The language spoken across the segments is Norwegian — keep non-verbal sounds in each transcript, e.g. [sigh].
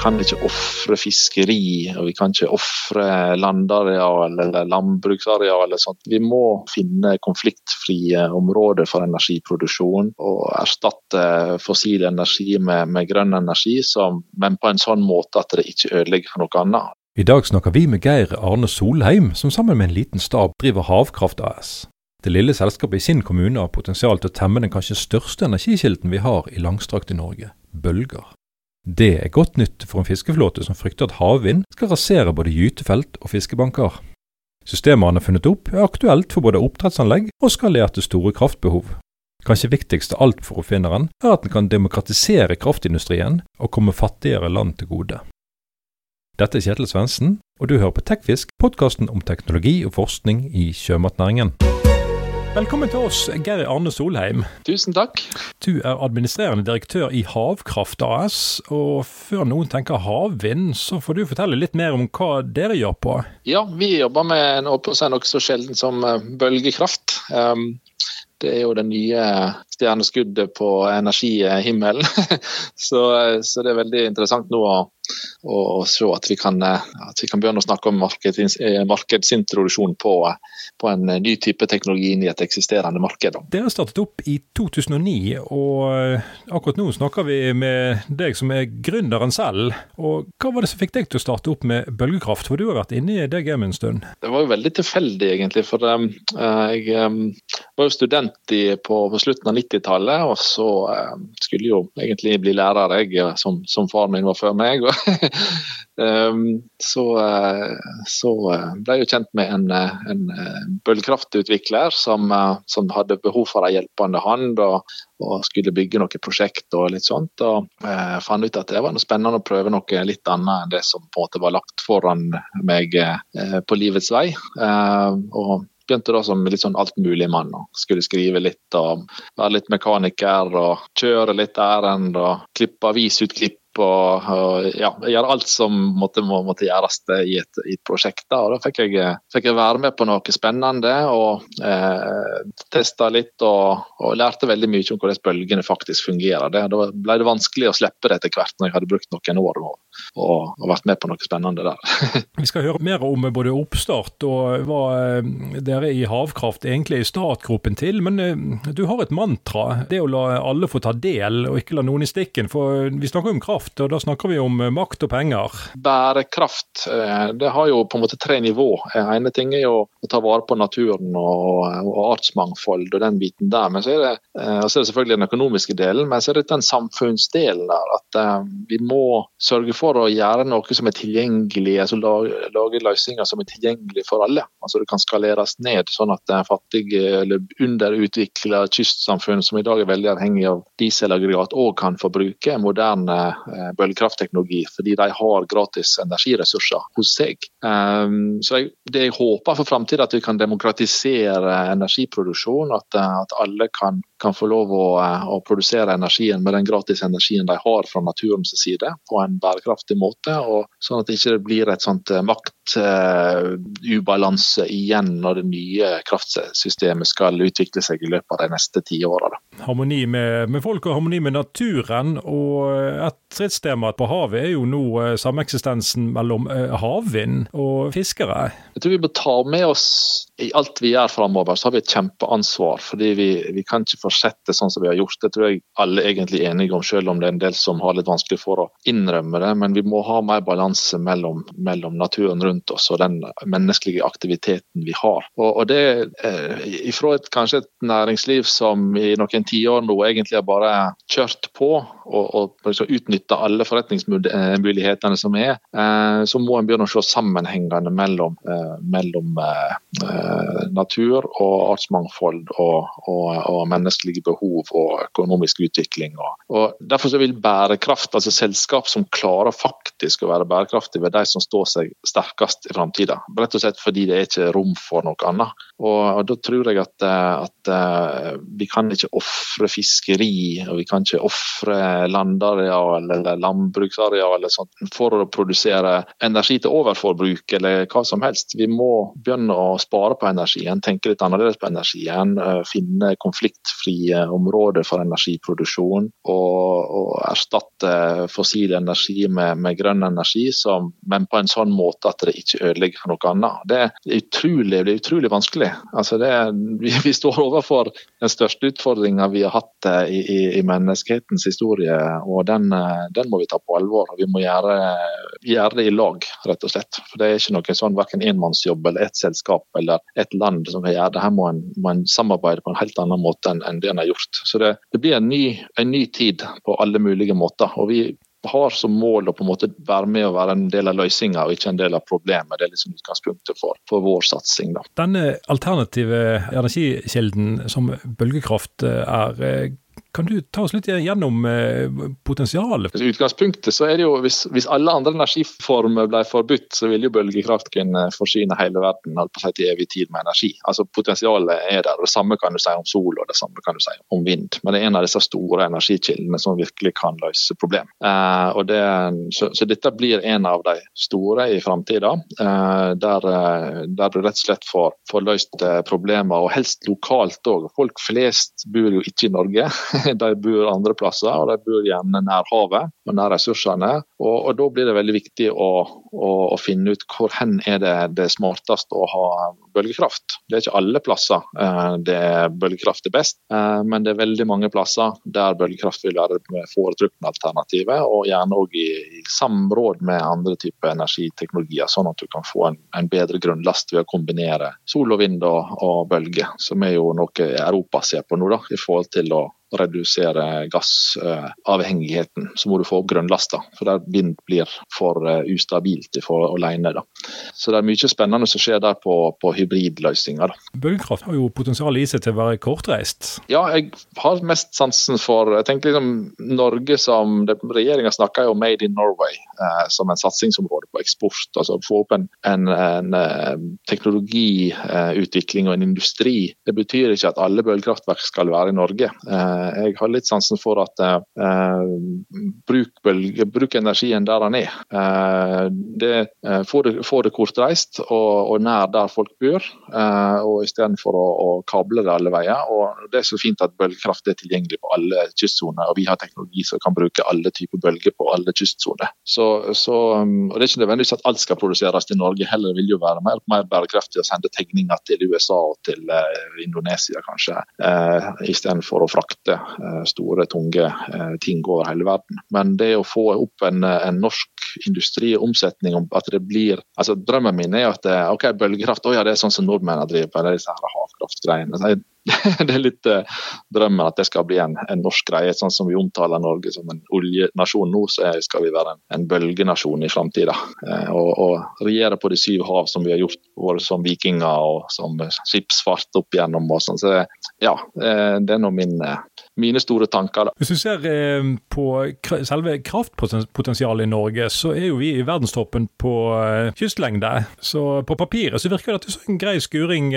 kan ikke ofre fiskeri, og vi kan ikke ofre landareal eller landbruksareal. eller sånt. Vi må finne konfliktfrie områder for energiproduksjon og erstatte fossil energi med, med grønn energi, som, men på en sånn måte at det ikke ødelegger for noe annet. I dag snakker vi med Geir Arne Solheim, som sammen med en liten stab driver Havkraft AS. Det lille selskapet i sin kommune har potensial til å temme den kanskje største energikilden vi har i langstrakte Norge bølger. Det er godt nytt for en fiskeflåte som frykter at havvind skal rasere både gytefelt og fiskebanker. Systemet han har funnet opp er aktuelt for både oppdrettsanlegg og skalerte store kraftbehov. Kanskje viktigst av alt for oppfinneren er at den kan demokratisere kraftindustrien og komme fattigere land til gode. Dette er Kjetil Svendsen, og du hører på Tekfisk, podkasten om teknologi og forskning i sjømatnæringen. Velkommen til oss, Geir Arne Solheim. Tusen takk. Du er administrerende direktør i Havkraft AS. Og før noen tenker havvind, så får du fortelle litt mer om hva dere gjør på? Ja, vi jobber med noe så sjelden som eh, bølgekraft. Um, det er jo det nye stjerneskuddet på energihimmelen. [laughs] så, så, det er veldig interessant nå å, å se at vi, kan, at vi, kan, begynne å snakke om markedsintroduksjon på, på, en ny type teknologi inn i et eksisterende marked. Dere startet opp i 2009, og akkurat nå snakker vi med deg som er gründeren selv. Og Hva var det som fikk deg til å starte opp med bølgekraft, for du har vært inne i det gamet en stund? Det var jo veldig tilfeldig, egentlig. for um, jeg um, var jo student på, på slutten av 90-tallet, og så um, skulle jo egentlig bli lærer, jeg, som, som far min var før meg. um, [laughs] så, eh, så, eh, ble jeg jo kjent med en, en bølgekraftutvikler som, som, hadde behov for en hjelpende hånd. og, og skulle bygge noen prosjekt og litt sånt. og eh, fant ut at det var noe spennende å prøve noe litt annet enn det som på en måte var lagt foran meg eh, på livets vei. Eh, og begynte da som litt sånn altmuligmann skulle skrive litt og være litt mekaniker og kjøre litt ærend og klippe avisutklipp og, og ja, gjøre alt som måtte, må, måtte gjøres i et, i et prosjekt. Da. Og da fikk jeg, fikk jeg, være med på noe spennende og eh, testa litt og, og, lærte veldig mye om hvordan bølgene faktisk fungerer. Da ble det vanskelig å slippe det etter hvert når jeg hadde brukt noen år og, og vært med på noe spennende der. [laughs] Vi skal høre mer om både oppstart og hva eh, dere i Havkraft egentlig er i startgropen til, men eh, du har et mantra. Det å la alle få ta del og ikke la noen i stikken. For vi snakker om kraft bærekraft, og da snakker vi om eh, makt og penger? Bærekraft eh, det har jo på en måte tre nivå. En ene ting er jo å ta vare på naturen og, og artsmangfold og den biten der. Men så er det, eh, så er det selvfølgelig den økonomiske delen, men så er det den samfunnsdelen der. At vi må sørge for å gjøre noe som er tilgjengelig, altså lage løsninger som er tilgjengelig for alle. Altså Det kan skaleres ned, sånn at fattige eller underutvikla kystsamfunn som i dag er veldig avhengig av dieselaggregat, òg kan få bruke moderne Eh, bølgekraftteknologi, fordi de har gratis energiressurser hos seg. Ehm, så Det jeg håper for framtida, at vi kan demokratisere energiproduksjon. Eh, at alle kan, kan, få lov å, eh, å, produsere energien med den gratis energien de har fra naturens side, på en bærekraftig måte. og Sånn at det ikke blir et sånt maktubalanse igjen når det nye kraftsystemet skal utvikle seg i løpet av de neste ti åra. Harmoni med, med folk og harmoni med naturen. og et stridstema på havet er jo nå eh, sameksistensen mellom eh, havvind og fiskere. Jeg tror vi bør ta med oss i alt vi gjør framover, så har vi et kjempeansvar. fordi vi, vi, kan ikke fortsette sånn som vi har gjort. Det tror jeg alle er egentlig enige om, selv om det er en del som har litt vanskelig for å innrømme det. Men vi må ha mer balanse mellom, mellom naturen rundt oss og den menneskelige aktiviteten vi har. Og, og det eh, Ifra et, kanskje et næringsliv som i noen tiår nå egentlig har bare kjørt på og, og liksom utnytta alle forretningsmulighetene som er, eh, så må en begynne å se sammenhengene mellom, eh, mellom eh, natur og artsmangfold og, og, og, menneskelige behov og økonomisk utvikling. Og, derfor vil bærekraft, altså selskap som klarer faktisk å være bærekraftige, være de som står seg sterkest i framtida. Rett og slett fordi det er ikke rom for noe annet. Og, Da tror jeg at, at vi kan ikke ofre fiskeri og vi kan ikke ofre landareal eller landbruksareal eller sånt for å produsere energi til overforbruk eller hva som helst. Vi må begynne å spare på energien, tenke litt annerledes på energien. Finne konfliktfrie områder for energiproduksjon og, og erstatte fossil energi med, med grønn energi, som, men på en sånn måte at det ikke ødelegger for noe annet. Det er utrolig, det er utrolig vanskelig. Altså det, [laughs] vi, står overfor den største utfordringa vi har hatt eh, i, i, i, menneskehetens historie, og den, eh, den, må vi ta på alvor. Vi må gjøre, gjøre, det i lag, rett og slett. For Det er ikke noe sånn verken enmannsjobb eller ett selskap eller et land som kan gjøre det. Her må en, må en samarbeide på en helt annen måte enn, enn det en har gjort. Så det, det blir en ny, en ny tid på alle mulige måter. og vi har som mål å på en måte være med og være en del av løsninga og ikke en del av problemet. Det er liksom utgangspunktet for, for vår satsing. Da. Denne alternative energikilden som bølgekraft er, kan du ta oss litt gjennom eh, potensialet? I utgangspunktet så er det jo, hvis, hvis, alle andre energiformer ble forbudt, så ville jo bølgekraft kunne forsyne hele verden alt på seg til evig tid med energi. Altså Potensialet er der. Det samme kan du si om sol og det samme kan du si om vind. Men det er en av disse store energikildene som virkelig kan løse problem. Eh, det, så, så, dette blir en av de store i framtida, eh, der, eh, der, du rett og slett får, får løst eh, problemer, og helst lokalt òg. Folk flest bor jo ikke i Norge. [laughs] [laughs] de bor andre plasser, og de bor gjerne nær havet og nær ressursene. Og, og Da blir det veldig viktig å, å, å, finne ut hvor hen er det, det smartest å ha bølgekraft. Det er ikke alle plasser eh, det bølgekraft er best, eh, men det er veldig mange plasser der bølgekraft vil være det foretrukne alternativet, og gjerne òg i, i, samråd med andre typer energiteknologier, sånn at du kan få en, en bedre grunnlast ved å kombinere sol og vind og, og bølge, som er jo noe Europa ser på nå, da, i forhold til å redusere gassavhengigheten, så må du få opp grønnlasta, For der vind blir for eh, ustabilt for alene. Da. Så det er mye spennende som skjer der på, på hybridløsninger. Bølgekraft har jo potensial i seg til å være kortreist? Ja, jeg har mest sansen for jeg tenker liksom Norge som Regjeringa snakker jo om 'Made in Norway' eh, som en satsingsområde på eksport. altså Få opp en, en, en eh, teknologiutvikling og en industri. Det betyr ikke at alle bølgekraftverk skal være i Norge. Eh, Eh, jeg har litt sansen for at eh, bruk, bruk energien der den er. Eh, det, eh, få, det, få det kortreist og, og, nær der folk bor, eh, og istedenfor å, å kable det alle veier. Og det er så fint at bølgekraft er tilgjengelig på alle kystsoner, og vi har teknologi som kan bruke alle typer bølger på alle kystsoner. Så, så, og Det er ikke nødvendigvis at alt skal produseres i Norge, heller vil jo være mer, mer bærekraftig å sende tegninger til USA og til eh, Indonesia, kanskje, eh, istedenfor å frakte frakte eh, store, tunge eh, ting over hele verden. Men det å få opp en, en norsk industriomsetning, at det blir altså Drømmen min er at eh, ok, bølgekraft oh ja, det er sånn som nordmennene driver på, det er disse havkraftgreiene. [laughs] det er litt eh, drømmen at det skal bli en, en, norsk greie. Sånn som vi omtaler Norge som en oljenasjon nå, så skal vi være en, en bølgenasjon i framtida. Eh, og, og, regjere på de syv hav som vi har gjort både som vikinger og som skipsfart opp igjennom. Og sånn. Så ja, eh, det er nå min, mine store tanker. Da. Hvis du ser på selve kraftpotensialet i Norge, så er jo vi i verdenstoppen på kystlengde. Så på papiret så virker det som en grei skuring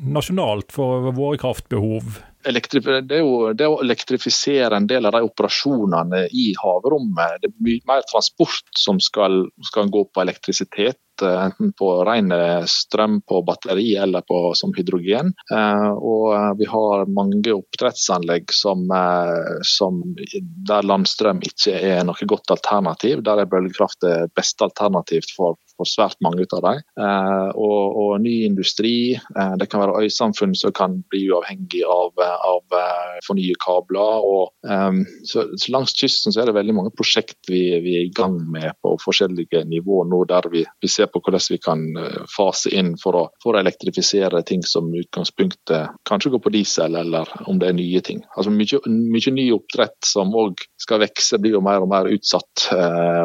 nasjonalt for våre kraftbehov? Det, jo, det å elektrifisere en del av de operasjonene i havrommet. Det er mye mer transport som skal, skal gå på elektrisitet eh, enten på ren strøm på batteri eller på, som hydrogen. Eh, og vi har mange oppdrettsanlegg som, eh, som, der landstrøm ikke er noe godt alternativ. Der er bølgekraft det beste alternativt for, for svært mange av dem. Eh, og, og, ny industri. Eh, det kan være øysamfunn som kan bli uavhengig av, av eh, for nye kabler. Og, så, så, Langs kysten så er det veldig mange prosjekt vi, vi er i gang med på forskjellige nivåer nå, der vi, vi, ser på hvordan vi kan fase inn for å, for å elektrifisere ting som utgangspunktet kanskje går på diesel, eller om det er nye ting. Altså Mye, mye ny oppdrett som òg skal vokse, blir jo mer og mer utsatt.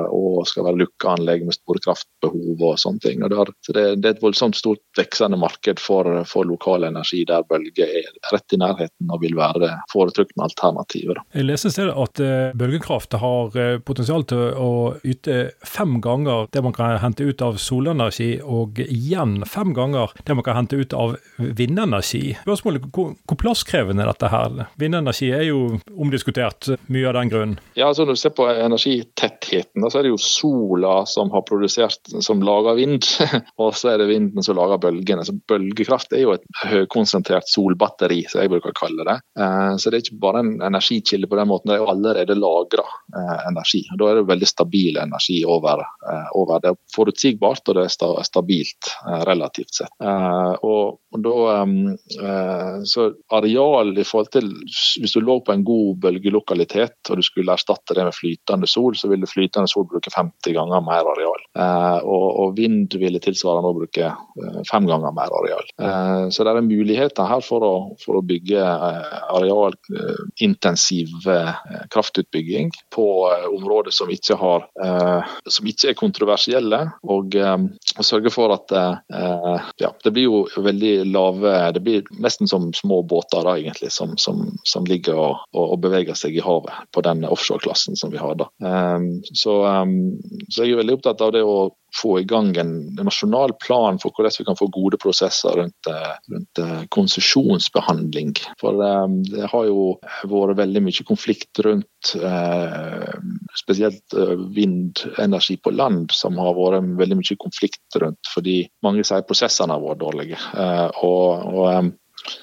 Og skal være lukka anlegg med store kraftbehov og sånne ting. Og det, har, det, det, er et voldsomt stort veksende marked for, for lokal energi der Bølge er rett i nærheten og vil være det foretrukne alternativer. Jeg leser selv at bølgekraft har potensial til å yte fem ganger det man kan hente ut av solenergi, og igjen fem ganger det man kan hente ut av vindenergi. Spørsmålet hvor, hvor plasskrevende er dette her? Vindenergi er jo omdiskutert mye av den grunn. Ja, altså Når du ser på energitettheten, så er det jo sola som har produsert, som lager vind. [laughs] og så er det vinden som lager bølgene. Så Bølgekraft er jo et høykonsentrert solbatteri, som jeg bruker å kalle det. Eh, så det er ikke bare en energikilde på den måten, det er jo allerede lagra eh, energi. Da er det veldig stabil energi over, eh, over. Det forutsigbart og det er stabilt relativt sett. Og da, så areal i forhold til Hvis du lå på en god bølgelokalitet og du skulle erstatte det med flytende sol, så ville flytende sol bruke 50 ganger mer areal. Og, og vind ville tilsvarende å bruke fem ganger mer areal. Så det er muligheter her for å, for å bygge arealintensiv kraftutbygging på områder som ikke, har, som ikke er kontroversielle, og, og sørge for at ja, det blir jo veldig lave Det blir nesten som små båter da, egentlig, som, som, som ligger og, og, beveger seg i havet på den offshoreklassen som vi har. da. Så, så jeg er veldig opptatt av det å få i gang en nasjonal plan for hvordan vi kan få gode prosesser rundt, eh, rundt eh, konsesjonsbehandling. For um, det har jo vært veldig mye konflikt rundt spesielt vindenergi på land, som har vært veldig mye konflikt rundt fordi mange sier prosessene har vært dårlige. Og, og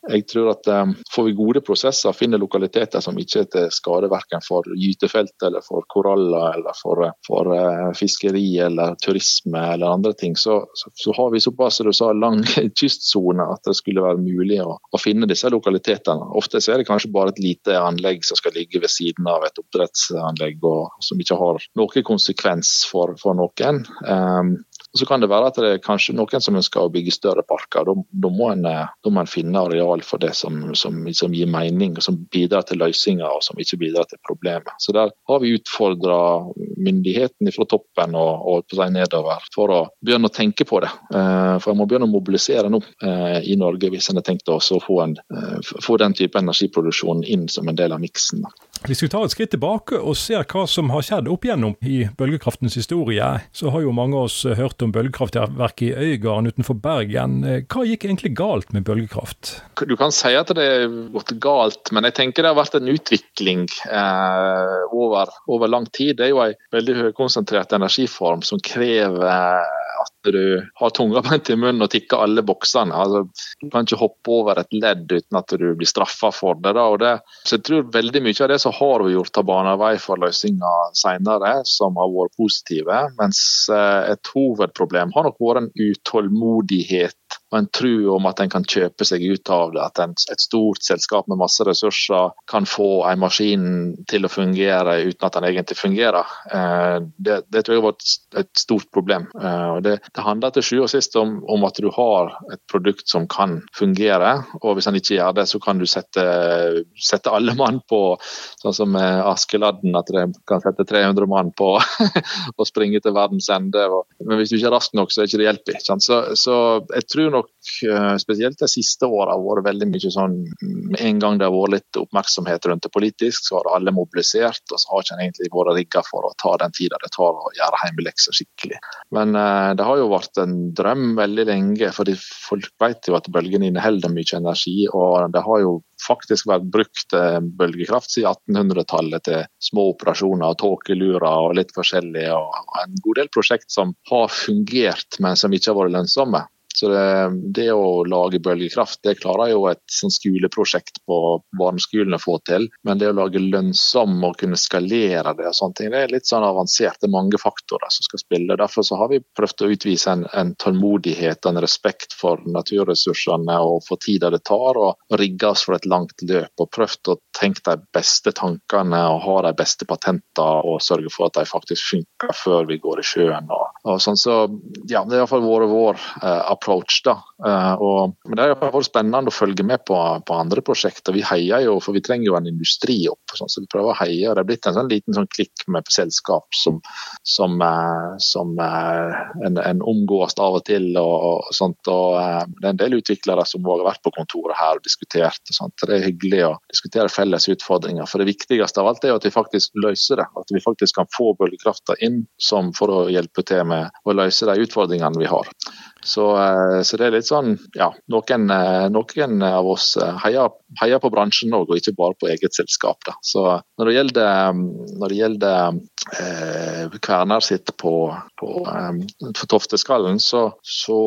jeg tror at um, Får vi gode prosesser, finner lokaliteter som ikke er til skade verken for gytefelt eller for koraller eller for, for uh, fiskeri eller turisme eller andre ting, så, så, så har vi såpass du sa, lang [laughs] kystsone at det skulle være mulig å, å, finne disse lokalitetene. Ofte er det kanskje bare et lite anlegg som skal ligge ved siden av et oppdrettsanlegg, og som ikke har noen konsekvens for, for noen. Um, og Så kan det være at det er kanskje noen som ønsker å bygge større parker. Da, må, eh, må en, finne areal for det som, som, som, gir mening, som bidrar til løsninger og som ikke bidrar til problemet. Så Der har vi utfordra myndighetene fra toppen og, og nedover for å begynne å tenke på det. Eh, for En må begynne å mobilisere nå eh, i Norge hvis en har tenkt å få, en, få den type energiproduksjon inn som en del av miksen. Hvis vi tar et skritt tilbake og ser hva som har skjedd opp igjennom i bølgekraftens historie, så har jo mange av oss hørt om bølgekraftverket i Øygarden utenfor Bergen. Hva gikk egentlig galt med bølgekraft? Du kan si at det har gått galt, men jeg tenker det har vært en utvikling eh, over, over, lang tid. Det er jo en veldig høykonsentrert energiform som krever at du har tunga beint i munnen og tikker alle boksene. Altså, du kan ikke hoppe over et ledd uten at du blir straffa for det, det, Så jeg tror veldig mye av det som har vi gjort, av bana vei for løsninger senere, som har vært positive. Mens eh, et hovedproblem har nok vært en utålmodighet og en tro om at en kan kjøpe seg ut av det. At en, et stort selskap med masse ressurser kan få en maskin til å fungere uten at den egentlig fungerer. Eh, det, det tror jeg var et, stort problem. Eh, det, det handler til sjuende og sist om, om, at du har et produkt som kan fungere. og Hvis en ikke gjør det, så kan du sette, sette alle mann på, sånn som Askeladden, at du kan sette 300 mann på [laughs] og springe til verdens ende. Men hvis du ikke er rask nok, så er det ikke det hjelper. Så, så jeg tror nok eh, spesielt de siste åra vært veldig mye sånn Med en gang det har vært litt oppmerksomhet rundt det politisk, så har alle mobilisert, og så har ikke en egentlig vært rigga for å ta den tida det tar å gjøre hjemmelekser skikkelig. Men uh, det har jo vært en drøm veldig lenge, fordi folk vet jo at bølgene inneholder mye energi. og det har jo faktisk vært brukt eh, bølgekraft siden 1800-tallet til små operasjoner, og tåkelurer og litt forskjellig. og En god del prosjekt som har fungert, men som ikke har vært lønnsomme. Så det, det, å lage bølgekraft det klarer jo et sånn skoleprosjekt på barneskolen å få til. Men det å lage lønnsom og kunne skalere det og sånne ting, det er litt sånn avansert. Det er mange faktorer som skal spille. Derfor så har vi prøvd å utvise en, en tålmodighet en respekt for naturressursene og for tida det tar, og rigge oss for et langt løp. Og prøvd å tenke de beste tankene og ha de beste patenter og sørge for at de faktisk funker før vi går i sjøen og, og sånn, så ja, Det har iallfall vært vår eh, approach. da. Eh, og, men Det har vært spennende å følge med på, på, andre prosjekter. Vi heier jo, for vi trenger jo en industri opp. Sånn, så vi prøver å heie. og Det er blitt en sånn liten sånn klikk med selskap som, som, eh, som en, en, omgås av og til. og, og sånt, og Det er en del utviklere som har vært på kontoret her og diskutert. og sånt. Det er hyggelig å diskutere felles utfordringer. for Det viktigste av alt er jo at vi faktisk løser det. At vi faktisk kan få bølgekrafta inn som for å hjelpe til med å løse de utfordringene vi har. Så, eh, så, det er litt sånn, ja, Noen, eh, noen av oss eh, heier, heier på bransjen òg, og ikke bare på eget selskap. Da. Så Når det gjelder, når det gjelder eh, Kverner sitt på, på, på Tofteskallen, så, så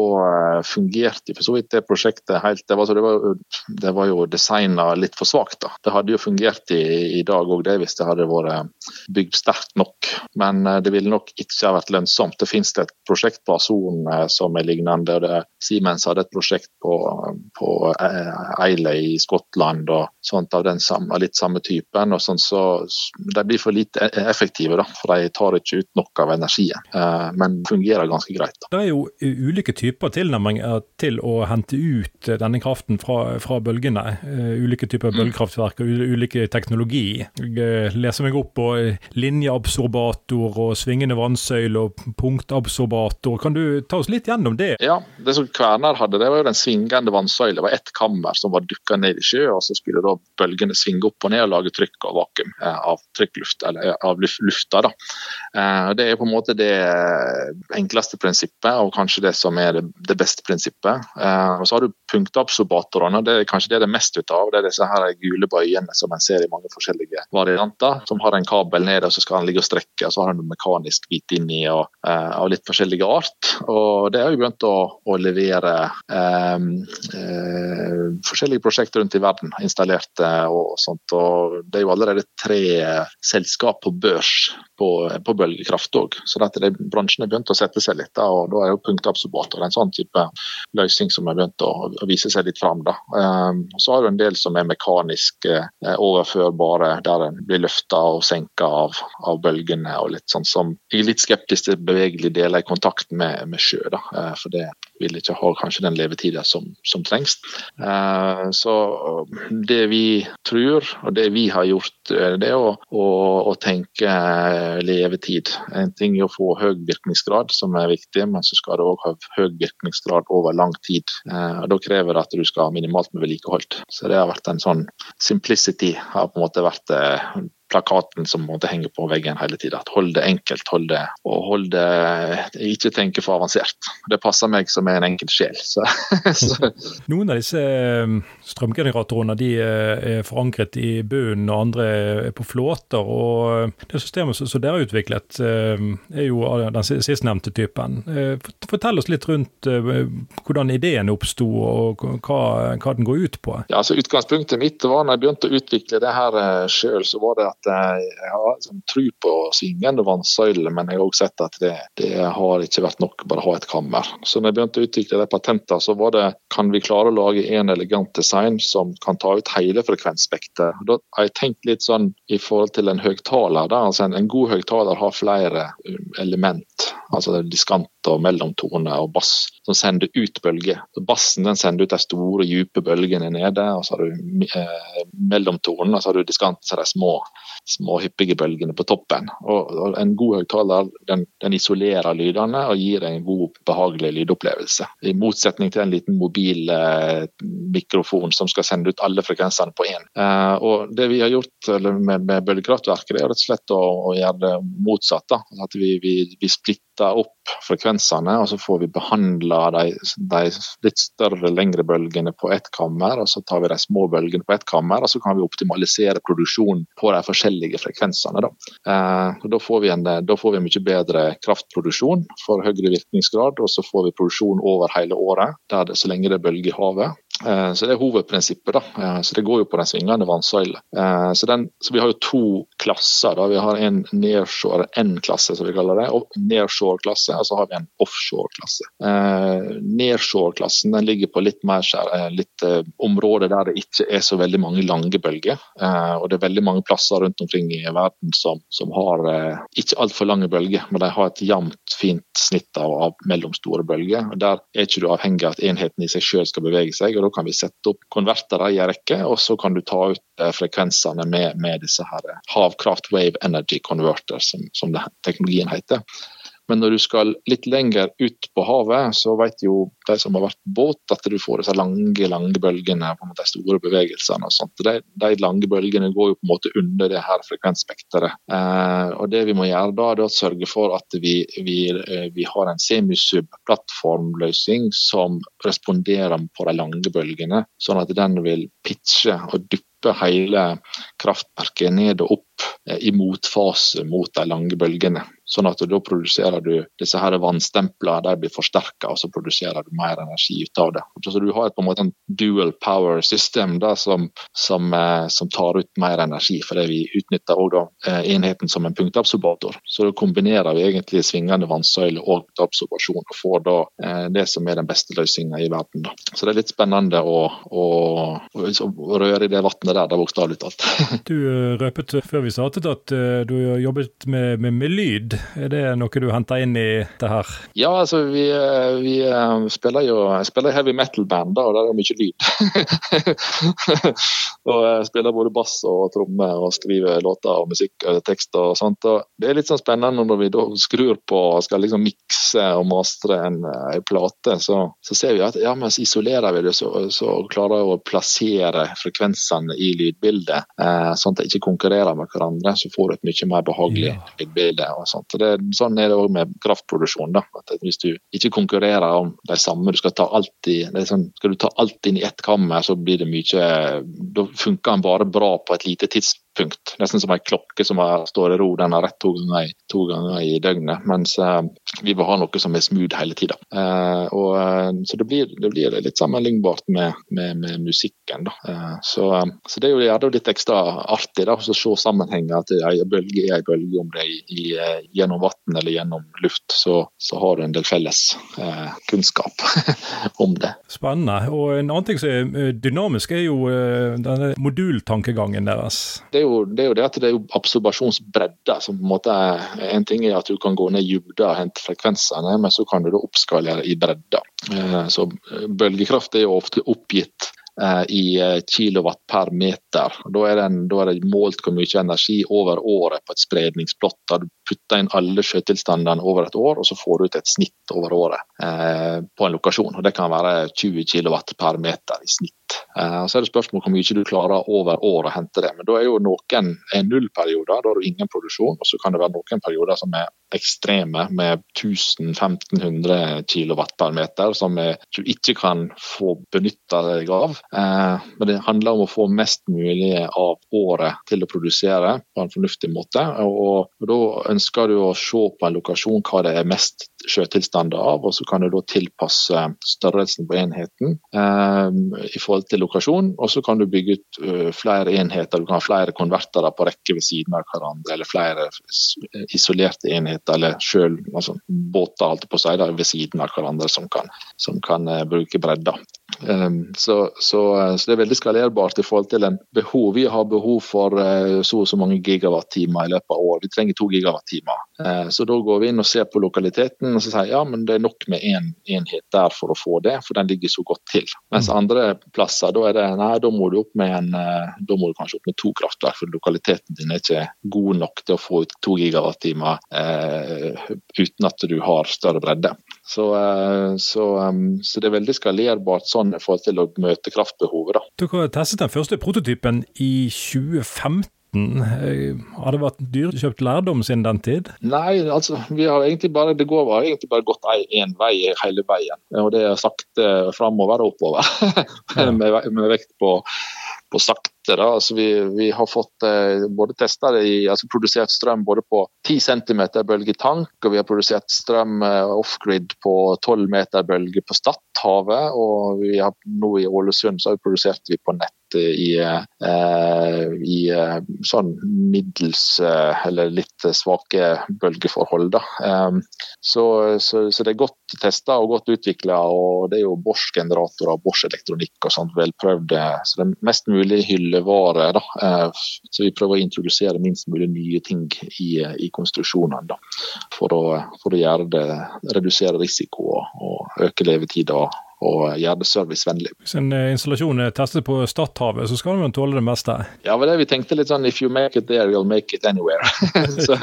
fungerte for så vidt det prosjektet helt Det var, det var, det var jo designa litt for svakt. da. Det hadde jo fungert i, i dag òg, hvis det hadde vært bygd sterkt nok. Men det ville nok ikke ha vært lønnsomt. Det finnes et prosjekt på Azon som er lignende Siemens hadde et prosjekt på, på Eile i Skottland og sånt av, den samme, litt samme typen. og sånn, så De blir for lite e-, effektive, da, for de tar ikke ut nok av energien. Eh, men fungerer ganske greit. Da. Det er jo ulike typer tilnærminger til å hente ut denne kraften fra, fra bølgene. Uh, ulike typer mm. bølgekraftverk og ulike teknologi. Jeg eh, leser meg opp på linjeabsorbator og svingende vannsøyle og punktabsorbator. Kan du ta oss litt gjennom det? Ja, det som Kværner hadde, det var jo den svingende vannsøyle. Det var ett kammer som var dukka ned i sjø, og så skulle da bølgene svinge opp og ned og lage trykk og vakuum eh, av trykkluft, eller eh, av lufta. da. Eh, det er på en måte det enkleste prinsippet, og kanskje det som er det, beste prinsippet. Og Så har du punktabsorbatorene, det er kanskje det det er mest ut av. Det er disse her gule bøyene som en ser i mange forskjellige varianter, som har en kabel ned og så skal den ligge og strekke, og så har den mekanisk bit inni og, av litt forskjellige art. Og Det har jo begynt å å, levere eh, eh, forskjellige prosjekter rundt i verden, installerte og sånt. og Det er jo allerede tre selskap på børs på, på bølgekraft òg. Så dette, det, bransjen har begynt å sette seg litt. Da, og da er jo punktabsorbator en sånn type løsning som har begynt å, å vise seg litt fram. Da. Um, så har du en del som er mekanisk eh, overførbare, der en blir løfta og senka av, av, bølgene. og litt sånn som er litt skeptisk til bevegelige deler i kontakt med, med sjø. Da, uh, for det vil ikke ha kanskje den levetida som, som trengs. Uh, så det vi tror, og det vi har gjort, eh, det er å, å, å tenke levetid. En ting er å få høy virkningsgrad, som er viktig, men så skal det òg ha høy virkningsgrad over lang tid. Uh, da krever det at du skal ha minimalt med vedlikehold. Så det har vært en sånn simplicity har på en måte vært plakaten som måtte henge på veggen hele tida. Hold det enkelt, hold det, og hold det Ikke tenke for avansert. Det passer meg som er en enkel sjel. Så, [laughs] så. Noen av disse eh, strømgeneratorene de eh, er forankret i bunnen, og andre er på flåter. og Det systemet som dere har utviklet, eh, er jo den sistnevnte typen. Fortell oss litt rundt hvordan ideen oppsto, og hva, hva, den går ut på. Ja, altså Utgangspunktet mitt var når jeg begynte å utvikle det her sjøl, så var det at at jeg har liksom, tro på svingende vannsøyler, men jeg har også sett at det, det, har ikke vært nok bare å ha et kammer. Så når jeg begynte å utvikle de patentene, så var det kan vi klare å lage en elegant design som kan ta ut hele frekvensspekteret. Da har jeg tenkt litt sånn i forhold til en høyttaler. Altså en, en god høyttaler har flere element, altså diskant og mellomtone og bass, som sender ut bølger. Bassen den sender ut de store, dype bølgene nede, og så har du eh, mellomtonen, og så har du diskanten, er de små små hyppige bølgene på toppen. Og, og En god høyttaler den, den, isolerer lydene og gir deg en god, behagelig lydopplevelse. I motsetning til en liten mobil eh, mikrofon som skal sende ut alle frekvensene på én. Eh, og Det vi har gjort med, med bølgekraftverket, er rett og slett å, å gjøre det motsatt. Da. At vi, vi, vi splitter opp frekvensene, og så får vi behandla de, de, litt større, lengre bølgene på ett kammer, og så tar vi de små bølgene på ett kammer, og så kan vi optimalisere produksjonen på de forskjellige frekvensene. Da, eh, da, får, vi en, da får vi mye bedre kraftproduksjon for høyere virkningsgrad, og så får vi produksjon over hele året, der det, så lenge det er bølger i havet. Eh, så Det er hovedprinsippet. da, eh, så Det går jo på den svingende vannsøyla. Så, Så, så vi har jo to klasser. da, Vi har en nearshore N-klasse, som vi kaller det, og nearshore-klasse, og så har vi en offshore-klasse. Nearshore-klassen den ligger på litt mer litt områder der det ikke er så veldig mange lange bølger. Og det er veldig mange plasser rundt omkring i verden som, som har ikke altfor lange bølger, men de har et jevnt, fint snitt av, av mellomstore bølger. og Der er ikke du avhengig av at enheten i seg selv skal bevege seg. og Kan vi sette opp konvertere i en rekke, og så kan du ta ut eh, frekvensene med, med disse her Havkraft Wave Energy Converter, som, som teknologien heter. Men når du skal litt lenger ut på havet, så vet jo de som har vært båt, at du får disse lange lange bølgene, på en måte de store bevegelsene. og sånt. De, de, lange bølgene går jo på en måte under det her frekvensspekteret. Eh, og Det vi må gjøre da, er å sørge for at vi, vi, eh, vi har en semisub-plattformløsning som responderer på de lange bølgene, sånn at den vil pitche og duppe hele kraftverket ned og opp eh, i motfase mot de lange bølgene. Sånn at da produserer du disse her vannstemplene, de blir forsterka, og så produserer du mer energi ut av det. Så du har et, på en måte en dual power system da, som, som, eh, som, tar ut mer energi, fordi vi utnytter også, da, eh, enheten som en punktabsorbator. Så da kombinerer vi egentlig svingende vannsøyle og punktabsorbasjon, og får da det som er den beste løsninga i verden. Da. Så det er litt spennende å, å, å, å røre i det vannet der, bokstavelig talt. du røpet før vi startet at du har jobbet med, med, med lyd. Er det noe du henter inn i det her? Ja, altså vi, eh, vi eh, spiller jo spiller heavy metal-band, og der er det mye lyd. [laughs] og jeg spiller både bass og tromme og skriver låter og musikk og tekst og sånt. Og det er litt sånn spennende når vi da skrur på og skal liksom mikse og mastre en, eh, en plate, så, så, ser vi at ja, mens isolerer vi det, så, så klarer vi å plassere frekvensene i lydbildet, eh, sånn at det ikke konkurrerer med hverandre. Så får du et mye mer behagelig sånt. Det, sånn er det òg med kraftproduksjon. da, at Hvis du ikke konkurrerer om de samme, du skal ta alt i, sånn, skal du ta alt inn i ett kammer, så blir det mye Da funker den bare bra på et lite tidspunkt punkt. Nesten som en klokke som står i ro. Den har rett to ganger, to ganger i døgnet. Mens uh, vi vil ha noe som er smooth hele tida. Uh, uh, så det blir, det blir, litt sammenlignbart med, med, med musikken. Så, så, det er jo det litt ekstra artig da, å se sammenhenger. At ei bølge er ei bølge, om det er gjennom vann eller gjennom luft. Så, så, har du en del felles kunnskap [laughs] om det. Spennende. Og en annen ting som er dynamisk, er jo denne modultankegangen deres. Det er jo jo, det er jo det at det er absorbasjonsbredde. som på en måte er En ting er at du kan gå ned i dybda og hente frekvensene, men så kan du da oppskalere i bredda. Eh, så eh, Bølgekraft er jo ofte oppgitt eh, i kilowatt per meter. Da er, det, da er, det, målt hvor mye energi over året på et spredningsplott. Da du putter inn alle sjøtilstandene over et år, og så får du ut et snitt over året eh, på en lokasjon. Og Det kan være 20 kW per meter i snitt. Eh, så er det spørsmål hvor mye du klarer over år å hente det. Men da er jo noen nullperioder, da har du ingen produksjon. Og så kan det være noen perioder som er ekstreme med 1000-1500 kW per meter, som du ikke kan få benytta deg av. Eh, men det handler om å få mest mulig av året til å produsere på en fornuftig måte. Og, og da ønsker du å se på en lokasjon hva det er mest sjøtilstander av, og så kan du da tilpasse størrelsen på enheten eh, i forhold til lokasjon. Og så kan du bygge ut uh, flere enheter, du kan ha flere konvertere på rekke ved siden av hverandre, eller flere isolerte enheter, eller sjøl altså, båter alt på seg ved siden av hverandre som kan, som kan uh, bruke bredda. Um, så, så, så, det er veldig skalerbart i forhold til en behov. Vi har behov for så og så mange gigawatt-timer i løpet av år. Vi trenger to gigawatt-timer. Uh, så da går vi inn og ser på lokaliteten og så sier ja, men det er nok med én en enhet der for å få det, for den ligger så godt til. Mens mm. andre plasser da er det nei, da må du opp med en, uh, da må du kanskje opp med to kraftverk, for lokaliteten din er ikke god nok til å få ut to gigawattimer eh, uten at du har større bredde. Så, så, um, så det er veldig skalerbart sånn i forhold til å møte kraftbehovet. Da. Dere testet den første prototypen i 2015. Eh, har det vært dyrt kjøpt lærdom siden den tid? Nei, altså, vi har egentlig bare, det går har egentlig bare gått én vei hele veien. Og det er sakte framover og oppover. [laughs] med, med, vekt på på sakte. Da. Altså vi, vi, har fått eh, både testa altså produsert strøm både på 10 cm bølgetank, og vi har produsert strøm eh, off-grid på 12 meter bølge på Stadhavet. Og vi har, nå i Ålesund så har vi produsert vi på nett i, eh, i eh, sånn middels eh, eller litt svake bølgeforhold. Da. Så, så, så det er godt testa og godt utvikla. Det er jo Bosch-generatorer og Bosch-elektronikk og sånt velprøvd. Så det er mest mulig hyllevare. Da. Så vi prøver å introdusere minst mulig nye ting i, i konstruksjonene. Da, for, å, for å gjøre det, redusere risiko og, og øke levetida og gjøre det servicevennlig. Hvis en eh, installasjon er testet på Stadhavet, så skal man tåle det meste? Ja, det vi tenkte litt sånn if you make it there, you'll make it anywhere. [laughs] [laughs] så,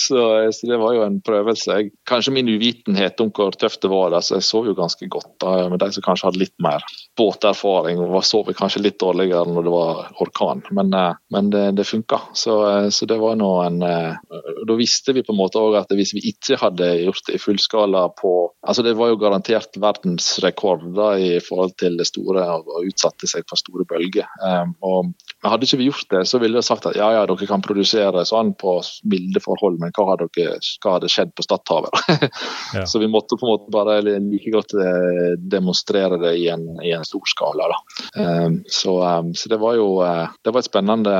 så, så, det var jo en prøvelse. Kanskje min uvitenhet om hvor tøft det var, så jeg sov jo ganske godt. Da, med de som kanskje hadde litt mer båterfaring, og sov kanskje litt dårligere når det var orkan. Men, eh, men det, det funka. Så, eh, så, det var nå en Da visste vi på en måte òg at hvis vi ikke hadde gjort det i fullskala på Altså det var jo garantert verdensrekord da, i forhold til det store og utsatte seg for store bølger. Um, og Hadde ikke vi gjort det, så ville vi sagt at ja, ja, dere kan produsere sånn på milde forhold, men hva hadde, dere, hva hadde skjedd på Stadhavet? [laughs] ja. Så vi måtte på en måte bare like godt eh, demonstrere det i en, i en stor skala. Um, så, um, så, det var jo uh, det var et spennende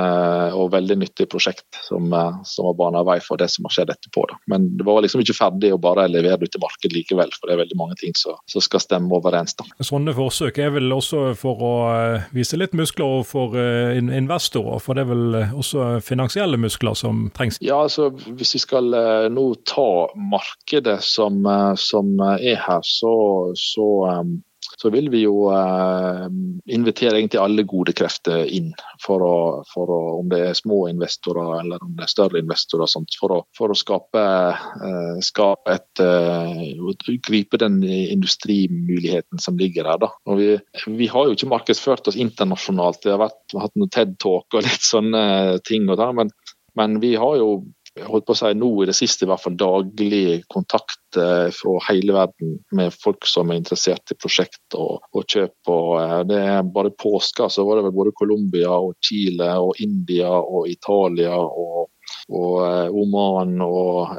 og veldig nyttig prosjekt som, uh, som var bana vei for det som har skjedd etterpå. Da. Men det var liksom ikke ferdig å bare levere det ut til markedet likevel, for det er veldig mange ting som skal stemme overens. Da. Sånne forsøk er vel også for å eh, vise litt muskler for eh, investorer, for det er vel eh, også finansielle muskler som trengs? Ja, altså Hvis vi skal nå ta markedet som, som er her, så, så så vil vi jo eh, invitere egentlig alle gode krefter inn. For å, for å, om det er små investorer eller om det er større investorer. For, å, for å skape, eh, skape et eh, Gripe den industrimuligheten som ligger der. Da. Og vi, vi, har jo ikke markedsført oss internasjonalt. Det har vært, hatt noen TED-talk og litt sånne ting. Og da, men, men vi har jo holdt på å si nå i det siste i hvert fall daglig kontakt eh, fra hele verden med folk som er interessert i prosjekt og, og kjøp. Og, eh, det er Bare påska så var det vel både Colombia og Chile og India og Italia og og eh, Oman og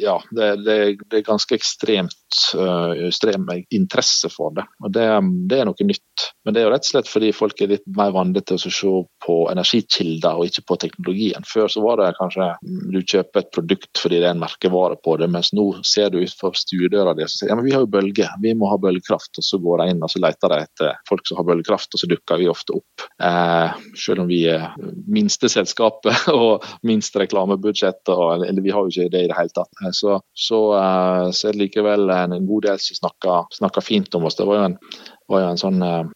Ja, det, det, det er ganske ekstremt ekstrem interesse for det. og det, det, er noe nytt. Men det er jo rett og slett fordi folk er litt mer vant til å se på energikilder og ikke på teknologien. Før så var det kanskje du kjøper et produkt fordi det er en merkevare på det, mens nå ser du utenfor stuedøra di og sier ja, men vi har jo bølge, vi må ha bølgekraft. Og så går de inn og så leter de etter folk som har bølgekraft, og så dukker vi ofte opp. Eh, selv om vi er minste selskapet [laughs] og minst reklamebudsjett, og, eller vi har jo ikke det i det hele tatt. Eh, så, så, eh, så det likevel en god del som snakker, fint om oss. Det var jo en var jo en sånn eh,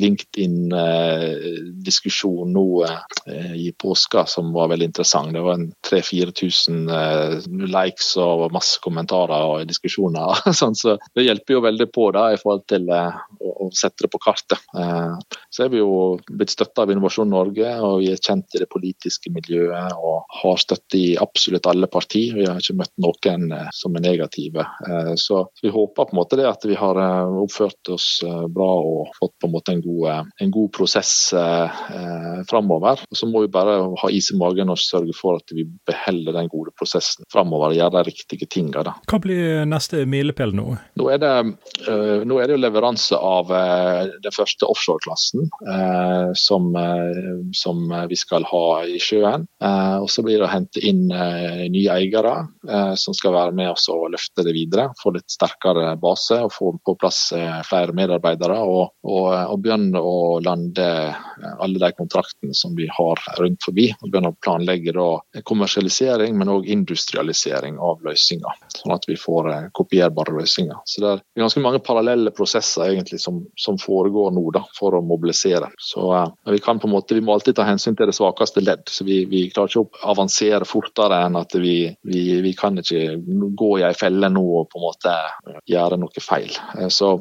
LinkedIn-diskusjon nå eh, i påska som var veldig interessant. Det var en 3000-4000 eh, likes og masse kommentarer og diskusjoner. [laughs] så Det hjelper jo veldig på da, i forhold til å, sette det på kartet. så er vi jo blitt støtta av Innovasjon Norge, og vi er kjent i det politiske miljøet og har støtte i absolutt alle partier. Vi har ikke møtt noen som er negative. så vi håper på en måte det at vi har oppført oss Eh, bra og fått på en måte en god, eh, en god prosess eh, eh framover. Så må vi bare ha is i magen og sørge for at vi beholder den gode prosessen framover og gjør de riktige tingene. Hva blir neste milepæl nå? Nå er, det, uh, nå er det jo leveranse av uh, den første offshoreklassen uh, som, som, vi skal ha i sjøen. og Så blir det å hente inn nye eiere som skal være med oss og løfte det videre. Få litt sterkere base og få på plass flere medarbeidere medarbeidere og, og, og begynne å lande alle de kontraktene som vi har rundt forbi. og Begynne å planlegge da, kommersialisering, men òg industrialisering av løsninger. Sånn at vi får eh, kopierbare løsninger. Så Det er ganske mange parallelle prosesser egentlig som, som foregår nå da, for å mobilisere. Så uh, vi kan på en måte, vi må alltid ta hensyn til det svakeste ledd. så Vi, vi klarer ikke å avansere fortere enn at vi, vi, vi kan ikke gå i ei felle nå og på en måte gjøre noe feil. Så,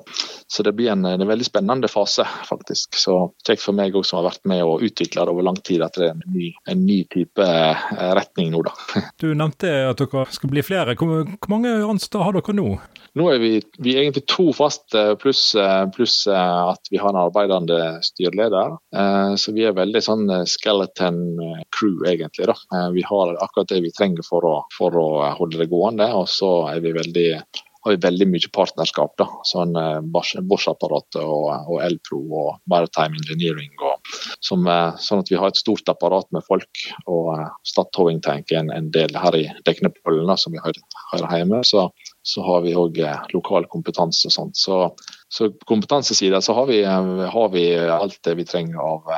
så det bli en, en, veldig spennende fase, faktisk. Så kjekt for meg òg som har vært med og utvikla det over lang tid, at det er en ny, en ny type eh, retning nå, da. [laughs] Du nevnte at dere skal bli flere. Hvor, hvor mange ansatte har dere nå? Nå er vi, vi er egentlig to faste, pluss plus at vi har en arbeidende styreleder. Så vi er veldig sånn skeleton crew, egentlig. da. Vi har akkurat det vi trenger for å, for å holde det gående. Og så er vi veldig har vi veldig mye partnerskap. da, sånn eh, Bosch-apparatet og, og, Elpro og Maritime Engineering. Og, som, eh, sånn at vi har et stort apparat med folk. Og Statoil Tank er en, en, del her i Deknepollen, som vi har, har hjemme. Så, så har vi òg lokal kompetanse. og sånt. Så, så kompetansesida så har har vi, alt det vi trenger av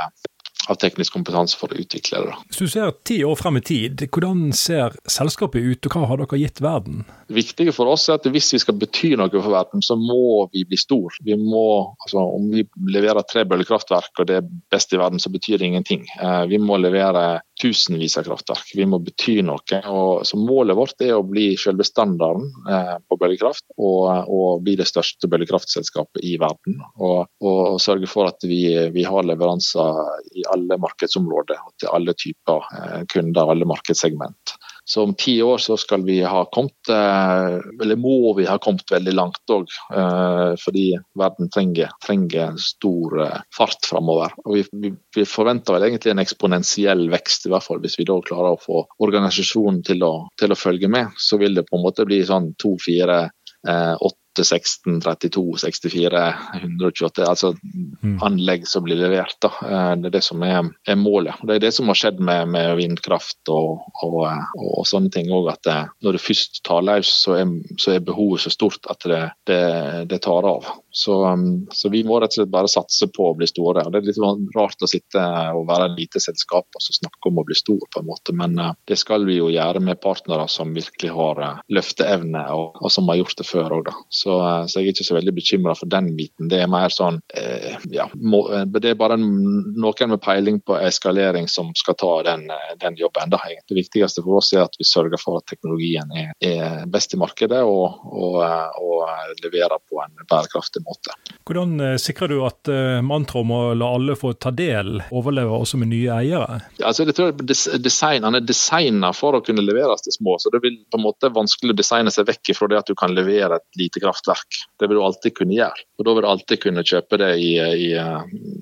av teknisk kompetanse for å utvikle det. Hvis du ser ti år frem i tid, hvordan ser selskapet ut, og hva har dere gitt verden? Det viktige for oss er at hvis vi skal bety noe for verden, så må vi bli stor. Vi må, altså, om vi leverer tre bøllekraftverk og det er best i verden, så betyr det ingenting. Eh, vi må levere tusenvis av kraftverk. Vi må bety noe. Og, så Målet vårt er å bli selve standarden eh, på bølgekraft, og, og, bli det største bølgekraftselskapet i verden. Og, og sørge for at vi, vi har leveranser i alle markedsområder og til alle typer eh, kunder, alle markedssegment. Så om ti år så skal vi ha kommet, eh, eller må vi ha kommet veldig langt òg. Eh, fordi verden trenger, trenger stor fart framover. Og vi, vi, forventer vel egentlig en eksponentiell vekst, i hvert fall hvis vi da klarer å få organisasjonen til å, til å følge med. Så vil det på en måte bli sånn to, fire, åtte 16, 32, 64, 128 altså mm. anlegg som blir levert. Da. Eh, det er det som er, er, målet. Det er det som har skjedd med, med vindkraft og, og, og, sånne ting òg. At det, når det først tar løs, så så er behovet så stort at det, det, det tar av. Så, um, så, vi må rett og slett bare satse på å bli store. og Det er litt sånn rart å sitte og være et lite selskap og snakke om å bli stor, på en måte. Men det skal vi jo gjøre med partnere som virkelig har løfteevne, og, og, som har gjort det før òg, så, uh, så, jeg er ikke så veldig bekymra for den biten. Det er mer sånn ja, må, Det er bare noen med peiling på eskalering som skal ta den, den jobben. Da. Det viktigste for oss er at vi sørger for at teknologien er, er best i markedet og, og, og leverer på en bærekraftig måte. Hvordan eh, sikrer du at mantraet om å la alle få ta del overlever også med nye eiere? Ja, altså, jeg tror designene er designa for å kunne leveres til små, så det vil på en måte vanskelig å designe seg vekk fra det at du kan levere et lite kraftverk. Det vil du alltid kunne gjøre. og Da vil du alltid kunne kjøpe det i, i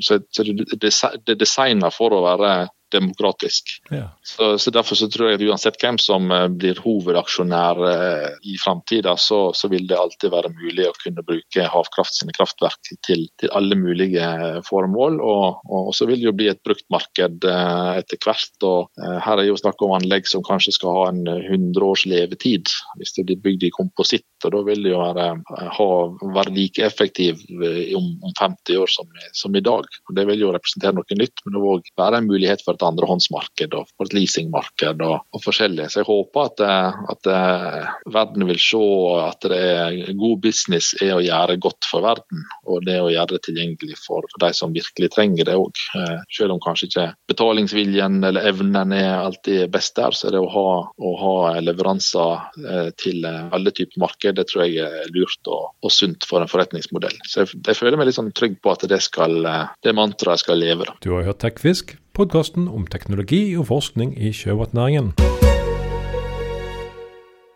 så, så det er designa for å være demokratisk. Ja. Så, så, Derfor så tror jeg at uansett hvem som eh, blir hovedaksjonær eh, i framtida, så, så, vil det alltid være mulig å kunne bruke Havkraft sine kraftverk til, til alle mulige eh, formål. Og, og, så vil det jo bli et bruktmarked etter hvert. og Her er jo snakk om anlegg som kanskje skal ha en 100 års levetid, hvis det blir bygd i kompositt. og Da vil det jo være, ha, være like effektiv om, om 50 år som, som, i dag. og Det vil jo representere noe nytt, men det vil òg være en mulighet for et andrehåndsmarked og på et leasingmarked og, og forskjellig. Så jeg håper at, eh, at, eh, verden vil se at det er god business er å gjøre godt for verden, og det å gjøre det tilgjengelig for de som virkelig trenger det òg. Eh, selv om kanskje ikke betalingsviljen eller evnen er alltid best der, så er det å ha, å ha leveranser til alle typer marked, det tror jeg er lurt og, og sunt for en forretningsmodell. Så jeg, jeg, føler meg litt sånn trygg på at det, skal, det mantraet skal leve. Du har hørt Tekfisk? Podkasten om teknologi og forskning i sjømatnæringen.